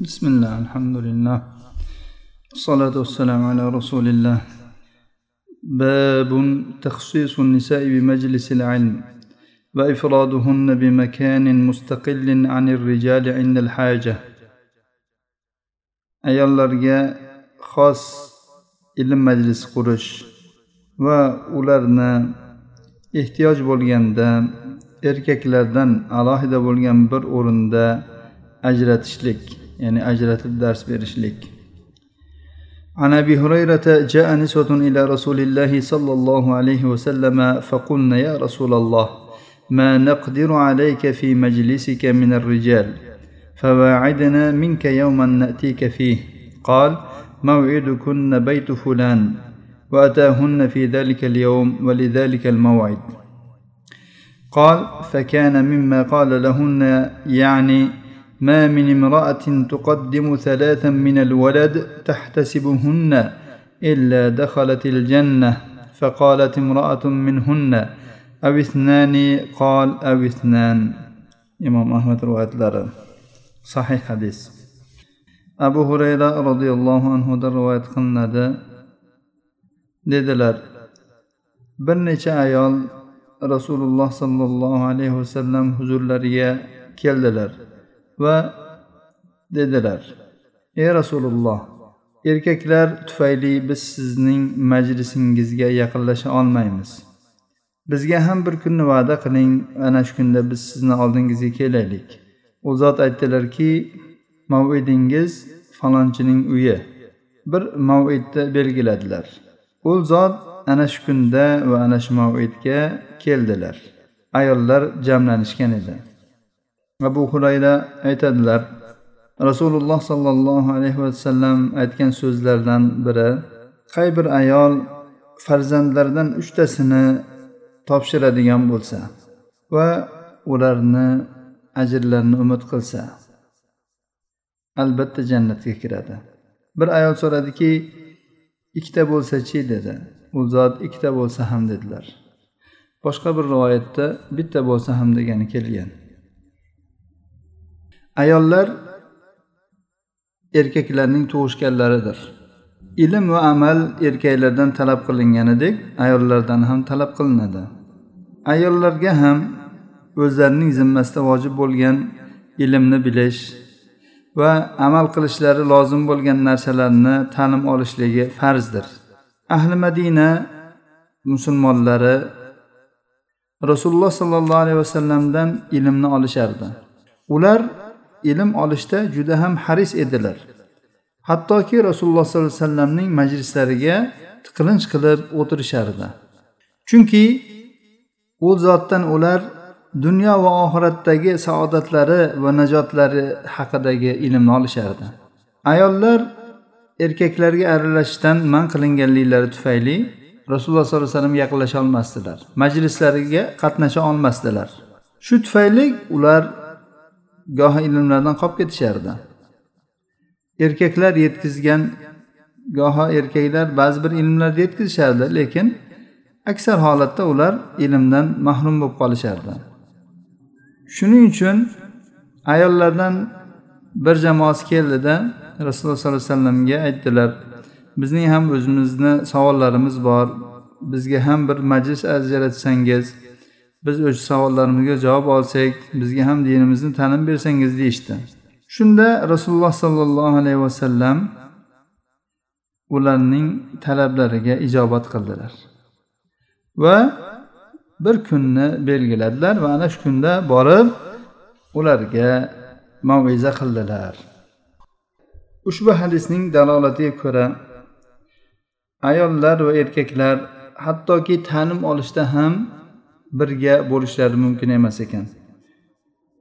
Bismillah, elhamdülillah. Salatu vesselamu ala Resulillah. Babun tahsisun nisa'i bi meclisil ilm ve ifraduhunne bi mekanin mustakillin anir ricali indel hace. Ayollarga xos ilm majlisi qurish va ularni ehtiyoj bo'lganda erkaklardan alohida bo'lgan bir o'rinda ajratishlik ya'ni ajratib dars berishlik عن أبي هريرة جاء نسوة إلى رسول الله صلى الله عليه وسلم فقلن يا رسول الله ما نقدر عليك في مجلسك من الرجال فواعدنا منك يوما نأتيك فيه. قال موعدكن بيت فلان وأتاهن في ذلك اليوم ولذلك الموعد. قال فكان مما قال لهن يعني ما من امرأة تقدم ثلاثا من الولد تحتسبهن إلا دخلت الجنة فقالت امرأة منهن أو اثنان قال أو اثنان إمام أحمد رواية لرى صحيح حديث أبو هريرة رضي الله عنه رواية قلنا dedilar bir necha ayol rasululloh sollallohu alayhi vasallam huzurlariga keldilar Va dedilar ey rasululloh erkaklar tufayli biz sizning majlisingizga yaqinlasha olmaymiz. Bizga ham bir kunni va'da qiling ana shu kunda biz sizni oldingizga kelaylik. U zot aytdilarki mavidingiz falonchining uyi. Bir mavidni belgiladilar. U zot ana shu kunda va ana shu mavidga keldilar. Ayollar jamlanishgan edi. Abu hurayra aytadilar. Rasululloh sollallohu alayhi vasallam aytgan so'zlardan biri qay bir ayol farzandlaridan uchtasini topshiradigan bo'lsa va ularni ajrlarini umid qilsa albatta jannatga kiradi. Bir ayol so'radiki ikkita bo'lsachi dedi. U zot ikkita bo'lsa ham dedilar. Boshqa bir rivoyatda bitta bo'lsa ham degani kelgan. Ayollar erkaklarning tug'ishganlaridir. Ilm va amal erkaklardan talab qilinganidek ayollardan ham talab qilinadi. Ayollarga ham o'zlarining zimmasida vojib bo'lgan ilmni bilish va amal qilishlari lozim bo'lgan narsalarni ta'lim olishligi farzdir. Ahli madina musulmonlari rasululloh sollallohu alayhi vasallamdan ilmni olishardi. Ular ilm olishda juda ham haris edilar. Hattoki rasululloh sollallohu alayhi vasallamning majlislariga tiqilinch qilib o'tirishardi. Chunki u zotdan ular dunyo va oxiratdagi saodatlari va najotlari haqidagi ilmni olishardi. Ayollar erkaklarga aralashishdan man qilinganliklari tufayli rasululloh sollallohu alayhi vasallam yaqinlasha olmasdilar majlislariga qatnasha olmasdilar. Shu tufayli ular gohi ilmlardan qolib ketishardi. Erkaklar yetkazgan goho erkaklar ba'zi bir ilmlarni yetkazishardi lekin aksar holatda ular ilmdan mahrum bo'lib qolishardi. Shuning uchun ayollardan bir jamoasi keldida rasululloh sollallohu alayhi vasallamga aytdilar bizning ham o'zimizni savollarimiz bor bizga ham bir majlis ajratsangiz biz o'sha savollarimizga javob olsak bizga ham dinimizni ta'lim bersangiz deyishdi. Shunda rasululloh sollallohu alayhi vasallam ularning talablariga ijobat qildilar. Va bir kunni belgiladilar va ana shu kunda borib ularga maviza qildilar. Ushbu hadisning dalolatiga ko'ra ayollar va erkaklar hattoki ta'lim olishda ham birga bo'lishlari mumkin emas ekan.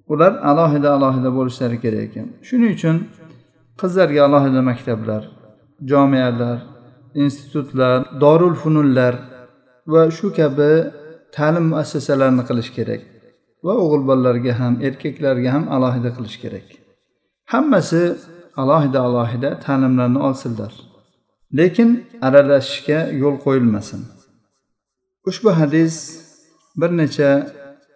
Ular alohida alohida bo'lishlari kerak ekan. Shuning uchun qizlarga alohida maktablar jomiyalar institutlar dorul fununlar va shu kabi ta'lim muassasalarini qilish kerak va o'g'il bolalarga ham erkaklarga ham alohida qilish kerak. Hammasi alohida alohida ta'limlarni olsinlar. Lekin aralashishga yo'l qo'yilmasin. Ushbu hadis bir necha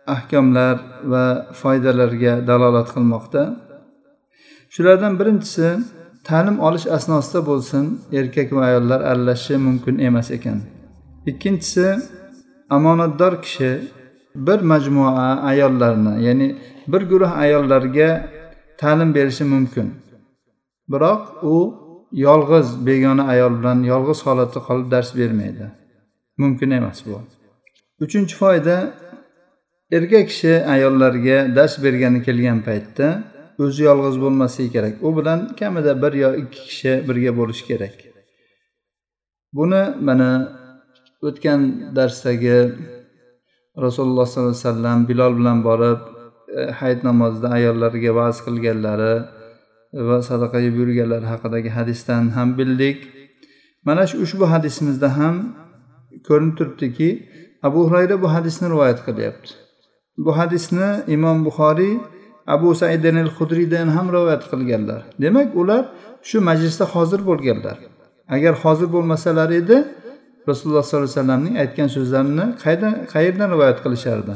ahkomlar va foydalarga dalolat qilmoqda. Shulardan birinchisi ta'lim olish asnosida bo'lsin erkak va ayollar aralashishi mumkin emas ekan. Ikkinchisi omonatdor kishi bir majmua ayollarni ya'ni bir guruh ayollarga ta'lim berishi mumkin. Biroq u yolg'iz begona ayol bilan yolg'iz holatda qolib dars bermaydi. Mumkin emas bu. Uchinchi foyda erkak kishi ayollarga dars bergani kelgan paytda o'zi yolg'iz bo'lmasligi kerak. U bilan kamida bir yo ikki kishi birga bo'lishi kerak. Buni mana o'tgan darsdagi rasululloh sollallohu alayhi vasallam bilol bilan borib e, hayit namozida ayollarga va'z qilganlari va sadaqaga yurganlari haqidagi hadisdan ham bildik. Mana shu ushbu hadisimizda ham ko'rinib turibdiki abu hurayra bu hadisni rivoyat qilyapti. Bu hadisni imom buxoriy abu said al hudriydan ham rivoyat qilganlar. Demak ular shu majlisda hozir bo'lganlar. Agar hozir bo'lmasalar edi rasululloh sollallohu alayhi vasallamning aytgan so'zlarini qayerdan qayerdan rivoyat qilishardi?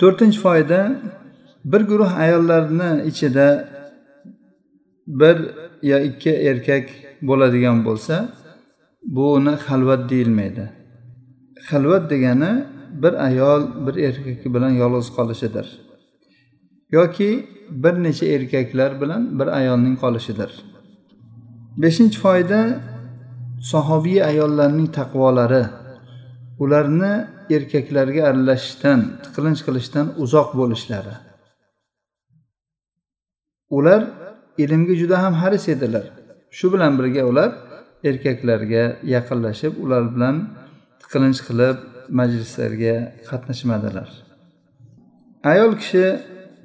To'rtinchi foyda bir guruh ayollarni ichida bir yo ikki erkak bo'ladigan bo'lsa buni xalvat deyilmaydi. Xalvat degani bir ayol bir erkak bilan yolg'iz qolishidir. Yoki bir necha erkaklar bilan bir ayolning qolishidir. Beshinchi foyda sahobiy ayollarning taqvolari. Ularni erkaklarga aralashishdan tiqilinch qilishdan uzoq bo'lishlari. Ular ilmga juda ham haris edilar. Shu bilan birga ular erkaklarga yaqinlashib ular bilan qilinch qilib majlislarga qatnashmadilar. Ayol kishi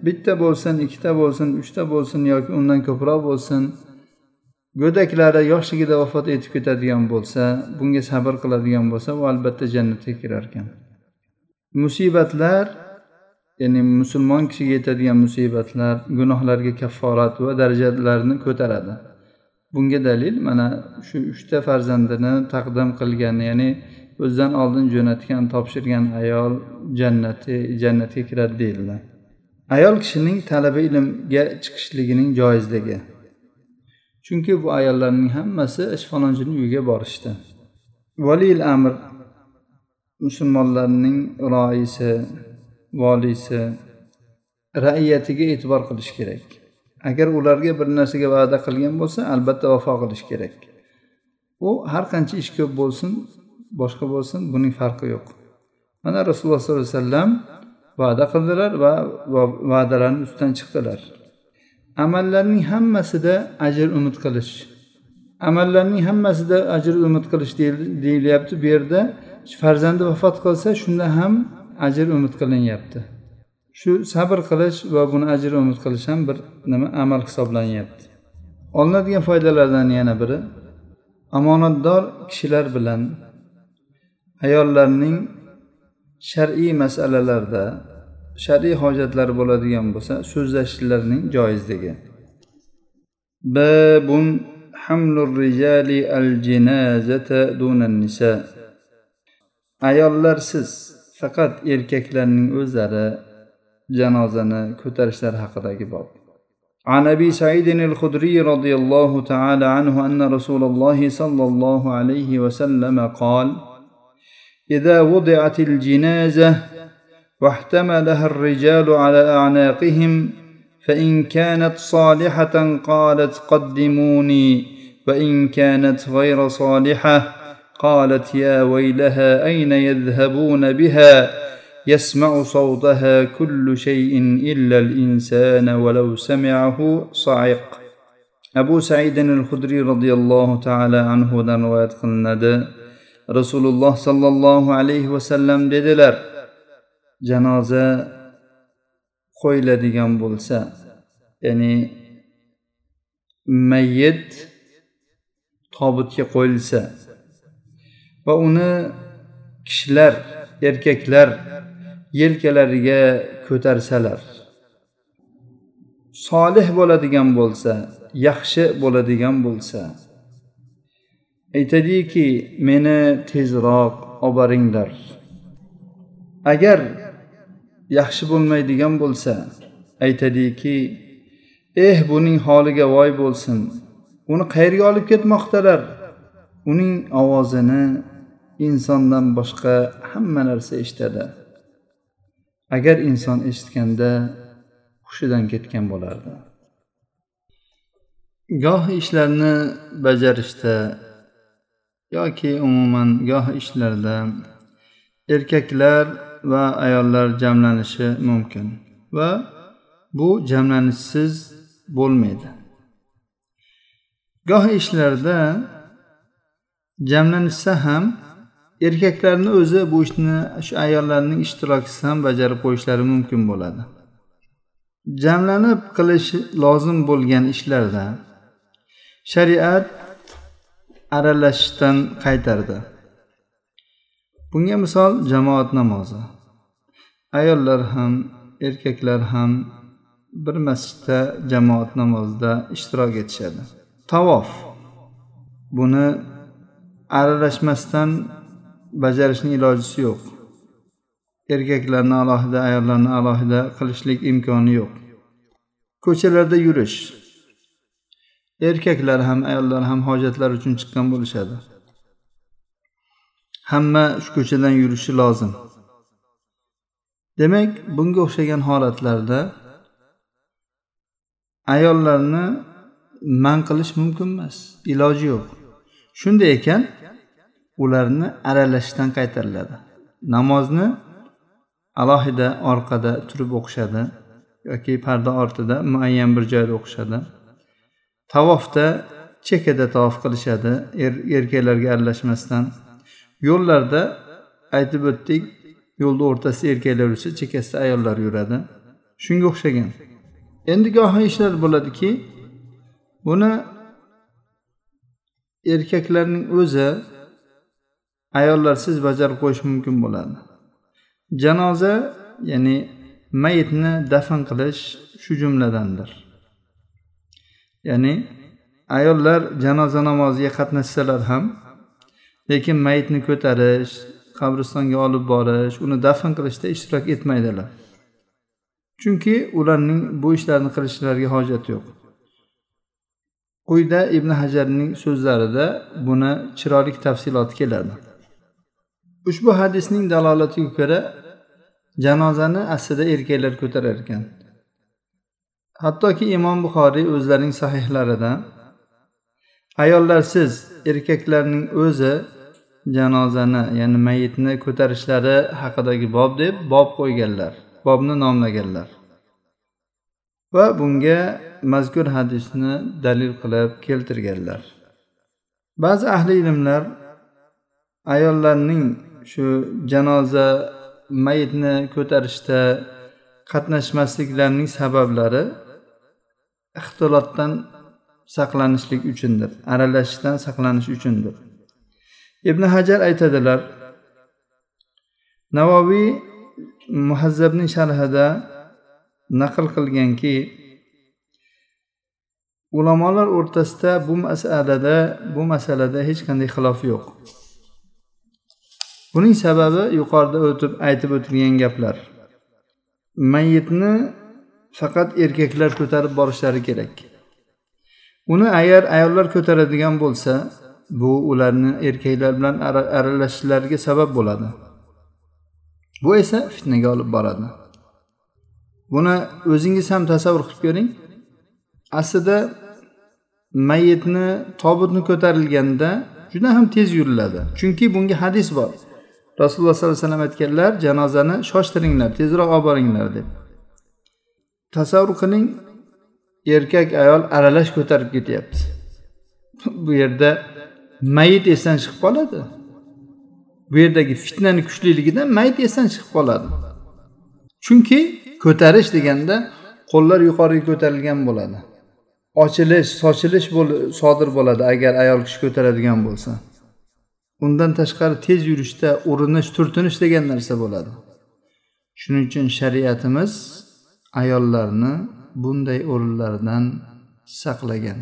bitta bo'lsin ikkita bo'lsin uchta bo'lsin yoki undan ko'proq bo'lsin go'daklari yoshligida vafot etib ketadigan bo'lsa bunga sabr qiladigan bo'lsa u albatta jannatga kirar ekan musibatlar ya'ni musulmon kishiga yetadigan musibatlar gunohlarga kafforat va darajalarni ko'taradi. Bunga dalil mana shu uchta farzandini taqdim qilgan ya'ni o'zidan oldin jo'natgan topshirgan ayol jannati jannatga kiradi deydilar. Ayol kishining talabi ilmga chiqishligining joizligi chunki bu ayollarning hammasi ishfalonchini uyiga borishdi. Valiyil amr musulmonlarning roisi voliysi raiyatiga e'tibor qilish kerak. Agar ularga bir narsaga va'da qilgan bo'lsa albatta vafo qilish kerak. U har qancha ish ko'p bo'lsin boshqa bo'lsin buning farqi yo'q. Mana rasululloh sollallohu alayhi vasallam va'da qildilar va va'dalarni ustidan chiqdilar. Amallarning hammasida ajr umid qilish. Amallarning hammasida ajr umid qilish deyilyapti bu yerda. Farzandi vafot qilsa shunda ham ajr umid qilinyapti. Shu sabr qilish va buni ajr umid qilish ham bir nima amal hisoblanyapti. Olinadigan foydalardan yana biri omonatdor kishilar bilan ayollarning shar'iy masalalarda shar'iy hojatlari bo'ladigan bo'lsa so'zlashishlarining joizligi babun hamlur rijali al jinazata dunan nisa ayollarsiz faqat erkaklarning o'zlari janozani ko'tarishlari haqidagi bob عن ابي سعيد الخدري رضي الله تعالى عنه ان رسول الله صلى الله عليه وسلم قال إذا وضعت الجنازة واحتملها الرجال على أعناقهم فإن كانت صالحة قالت قدموني وإن كانت غير صالحة قالت يا ويلها أين يذهبون بها؟ يسمع صوتها كل شيء إلا الإنسان ولو سمعه صعق. أبو سعيد الخدري رضي الله تعالى عنه رواية قلنده rasululloh sollallohu alayhi vasallam dedilar janoza qo'yiladigan bo'lsa ya'ni mayyit tobutga qo'yilsa va uni kishilar erkaklar yelkalariga ko'tarsalar solih bo'ladigan bo'lsa yaxshi bo'ladigan bo'lsa aytadiki meni tezroq olib boringlar agar yaxshi bo'lmaydigan bo'lsa aytadiki eh buning holiga voy bo'lsin. Uni qayerga olib ketmoqdalar? Uning ovozini insondan boshqa hamma narsa eshitadi. Agar inson eshitganda hushidan ketgan bo'lardi. Goh ishlarni bajarishda yoki umuman goh ishlarda erkaklar va ayollar jamlanishi mumkin va bu jamlanishsiz bo'lmaydi. Goh ishlarda jamlanishsa ham erkaklarni o'zi bu ishni shu ayollarning ishtirokisiz ham bajarib qo'yishlari mumkin bo'ladi. Jamlanib qilish lozim bo'lgan ishlarda shariat aralashishdan qaytardi. Bunga misol jamoat namozi. Ayollar ham erkaklar ham bir masjidda jamoat namozida ishtirok etishadi. Tavof. Buni aralashmasdan bajarishning ilojisi yo'q. Erkaklarni alohida ayollarni alohida qilishlik imkoni yo'q. Ko'chalarda yurish. Erkaklar ham ayollar ham hojatlar uchun chiqqan bo'lishadi. Hamma shu ko'chadan yurishi lozim. Demak bunga o'xshagan holatlarda ayollarni man qilish mumkin emas iloji yo'q. Shunday ekan ularni aralashishdan qaytariladi. Namozni alohida orqada turib o'qishadi yoki parda ortida muayyan bir joyda o'qishadi. Tavofda chekkada tavof qilishadi er erkaklarga aralashmasdan. Yo'llarda aytib o'tdik yo'lni o'rtasida erkaklar yursa chekkasida ayollar yuradi. Shunga o'xshagan. Endi gohi ishlar bo'ladiki buni erkaklarning o'zi ayollarsiz bajarib qo'yish mumkin bo'ladi. Janoza ya'ni mayitni dafn qilish shu jumladandir. Ya'ni ayollar janoza namoziga qatnashsalar ham lekin mayitni ko'tarish qabristonga olib borish uni dafn qilishda ishtirok etmaydilar. Chunki ularning bu ishlarni qilishlariga hojat yo'q. Quyida ibn hajarning so'zlarida buni chiroyli tafsiloti keladi. Ushbu hadisning dalolatiga ko'ra janozani aslida erkaklar ko'tarar ekan hattoki imom buxoriy o'zlarining sahihlarida ayollarsiz erkaklarning o'zi janozani ya'ni mayitni ko'tarishlari haqidagi bob deb bob qo'yganlar bobni nomlaganlar. Va bunga mazkur hadisni dalil qilib keltirganlar. Ba'zi ahli ilmlar ayollarning shu janoza mayitni ko'tarishda qatnashmasliklarining sabablari ixtilotdan saqlanishlik uchundir aralashishdan saqlanish uchundir. Ibn hajar aytadilar navoiy muhazzabning sharhida naql qilganki ulamolar o'rtasida bu masalada bu masalada hech qanday xilof yo'q. Buning sababi yuqorida o'tib aytib o'tilgan gaplar. Mayitni faqat erkaklar ko'tarib borishlari kerak. Uni agar ayollar ko'taradigan bo'lsa bu ularni erkaklar bilan aralashishlariga sabab bo'ladi. Bu esa fitnaga olib boradi. Buni o'zingiz ham tasavvur qilib ko'ring. Aslida mayitni tobutni ko'tarilganda juda ham tez yuriladi. Chunki bunga hadis bor. Rasululloh sollallohu alayhi vasallam aytganlar janozani shoshtiringlar tezroq olib boringlar deb. Tasavvur qiling erkak ayol aralash ko'tarib ketyapti. Bu yerda mayit esdan chiqib qoladi. Bu yerdagi fitnani kuchliligidan mayit esdan chiqib qoladi. Chunki ko'tarish deganda qo'llar yuqoriga ko'tarilgan bo'ladi. Ochilish sochilish sodir bo'ladi agar ayol kishi ko'taradigan bo'lsa. Undan tashqari tez yurishda urinish turtinish degan narsa bo'ladi. Shuning uchun shariatimiz ayollarni bunday o'rinlardan saqlagan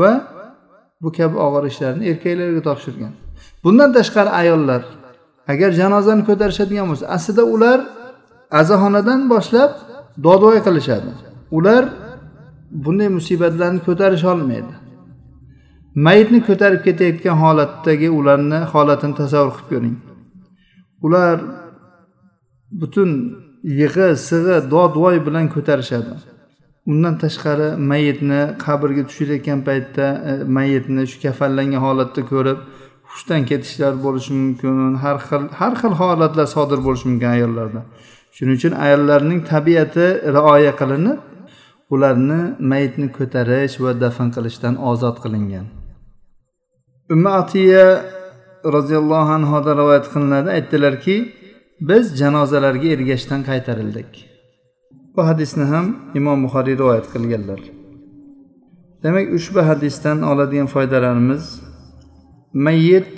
va bu kabi og'ir ishlarni erkaklarga topshirgan. Bundan tashqari ayollar agar janozani ko'tarishadigan bo'lsa aslida ular azaxonadan boshlab dodvoy qilishadi. Ular bunday musibatlarni ko'tarish olmaydi. Mayitni ko'tarib ketayotgan holatdagi ularni holatini tasavvur qilib ko'ring. Ular butun yig'i sig'i dodvoy bilan ko'tarishadi. Undan tashqari mayitni qabrga tushirayotgan paytda e, mayitni shu kafanlangan holatda ko'rib hushdan ketishlar bo'lishi mumkin har xil har xil holatlar sodir bo'lishi mumkin ayollarda. Shuning uchun ayollarning tabiati rioya qilinib ularni mayitni ko'tarish va dafn qilishdan ozod qilingan. Umma atiya roziyallohu anhudan rivoyat qilinadi. Aytdilarki biz janozalarga ergashishdan qaytarildik. Bu hadisni ham imom buxoriy rivoyat qilganlar. Demak ushbu hadisdan oladigan foydalarimiz mayyit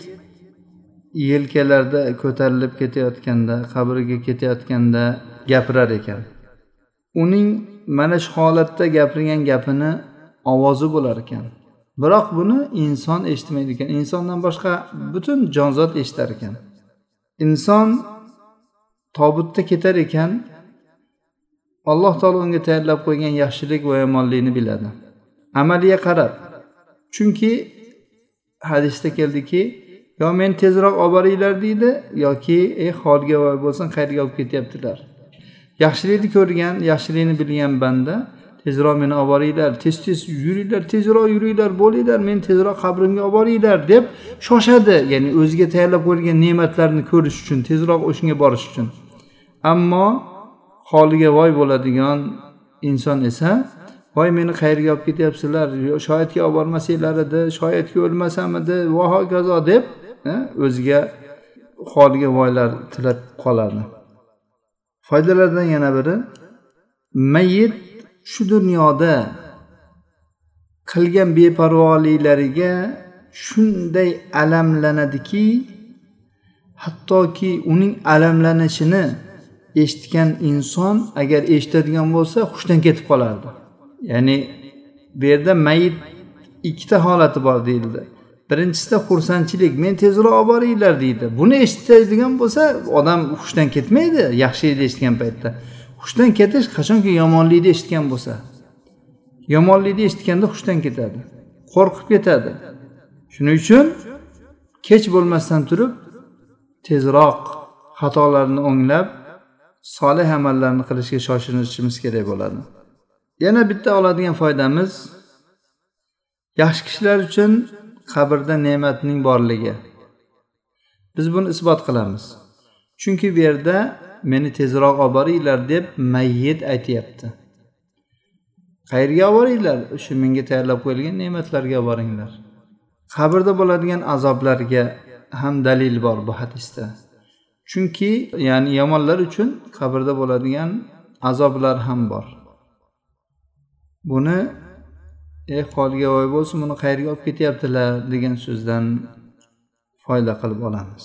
yelkalarda ko'tarilib ketayotganda qabriga ketayotganda gapirar ekan. Uning mana shu holatda gapirgan gapini ovozi bo'lar ekan. Biroq buni inson eshitmaydi ekan. Insondan boshqa butun jonzot eshitar ekan. Inson tobutda ketar ekan alloh taolo unga tayyorlab qo'ygan yaxshilik va yomonlikni biladi. Amaliga qarab chunki hadisda keldiki yo meni tezroq olib boringlar deydi yoki ey holga voy bo'lsin qayerga olib ketyaptilar. Yaxshilikni ko'rgan yaxshilikni bilgan banda tezroq meni olib boringlar tez tez yuringlar tezroq yuringlar bo'linglar meni tezroq qabrimga olib boringlar deb shoshadi. Ya'ni o'ziga tayyorlab qo'yilgan ne'matlarni ko'rish uchun tezroq o'shanga borish uchun. Ammo holiga voy bo'ladigan inson esa voy meni qayerga olib ketyapsizlar? Shoyatga olib bormasanglar edi shoyatga o'lmasam edi va hokazo deb o'ziga holiga voylar tilab qoladi foydalardan yana biri mayyit shu dunyoda qilgan beparvoliklariga shunday alamlanadiki hattoki uning alamlanishini eshitgan inson agar eshitadigan bo'lsa hushdan ketib qolardi. Ya'ni bu yerda mayit ikkita holati bor deyildi. Birinchisida xursandchilik men tezroq olib boringlar deydi. Buni eshitadigan bo'lsa odam hushdan ketmaydi yaxshilikni eshitgan paytda. Hushdan ketish qachonki yomonlikni eshitgan bo'lsa? Yomonlikni eshitganda hushdan ketadi qo'rqib ketadi. Shuning uchun kech bo'lmasdan turib tezroq xatolarni o'nglab solih amallarni qilishga shoshilishimiz kerak bo'ladi. Yana bitta oladigan foydamiz yaxshi kishilar uchun qabrda ne'matning borligi. Biz buni isbot qilamiz. Chunki bu yerda meni tezroq olib boringlar deb mayyit aytyapti. Qayerga olib boringlar o'sha menga tayyorlab qo'yilgan ne'matlarga olib boringlar qabrda bo'ladigan azoblarga ham dalil bor bu hadisda. Chunki ya'ni yomonlar uchun qabrda bo'ladigan azoblar ham bor. Buni ey holiga voy bo'lsin buni qayerga olib ketyaptilar? degan so'zdan foyda qilib olamiz.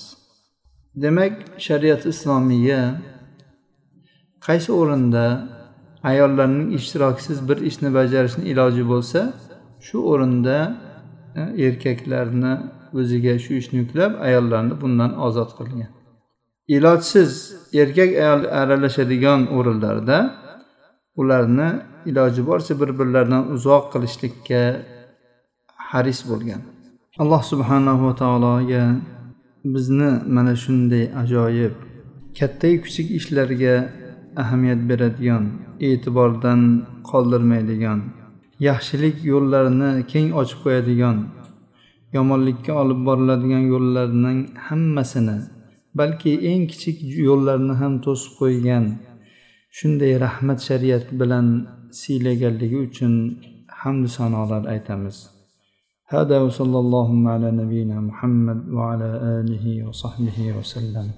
Demak shariat islomiya qaysi o'rinda ayollarning ishtirokisiz bir ishni bajarishni iloji bo'lsa shu o'rinda e, erkaklarni o'ziga shu ishni yuklab ayollarni bundan ozod qilgan. Ilojsiz erkak ayol aralashadigan o'rinlarda ularni iloji boricha bir birlaridan uzoq qilishlikka haris bo'lgan. Alloh subhanahu va taologa bizni mana shunday ajoyib kattayu kichik ishlarga ahamiyat beradigan e'tibordan qoldirmaydigan yaxshilik yo'llarini keng ochib qo'yadigan yomonlikka olib boriladigan yo'llarning hammasini balki eng kichik yo'llarni ham to'sib qo'ygan shunday rahmat shariat bilan siylaganligi uchun hamdu sanolar aytamiz هذا وصلى اللهم على نبينا محمد وعلى آله وصحبه وسلم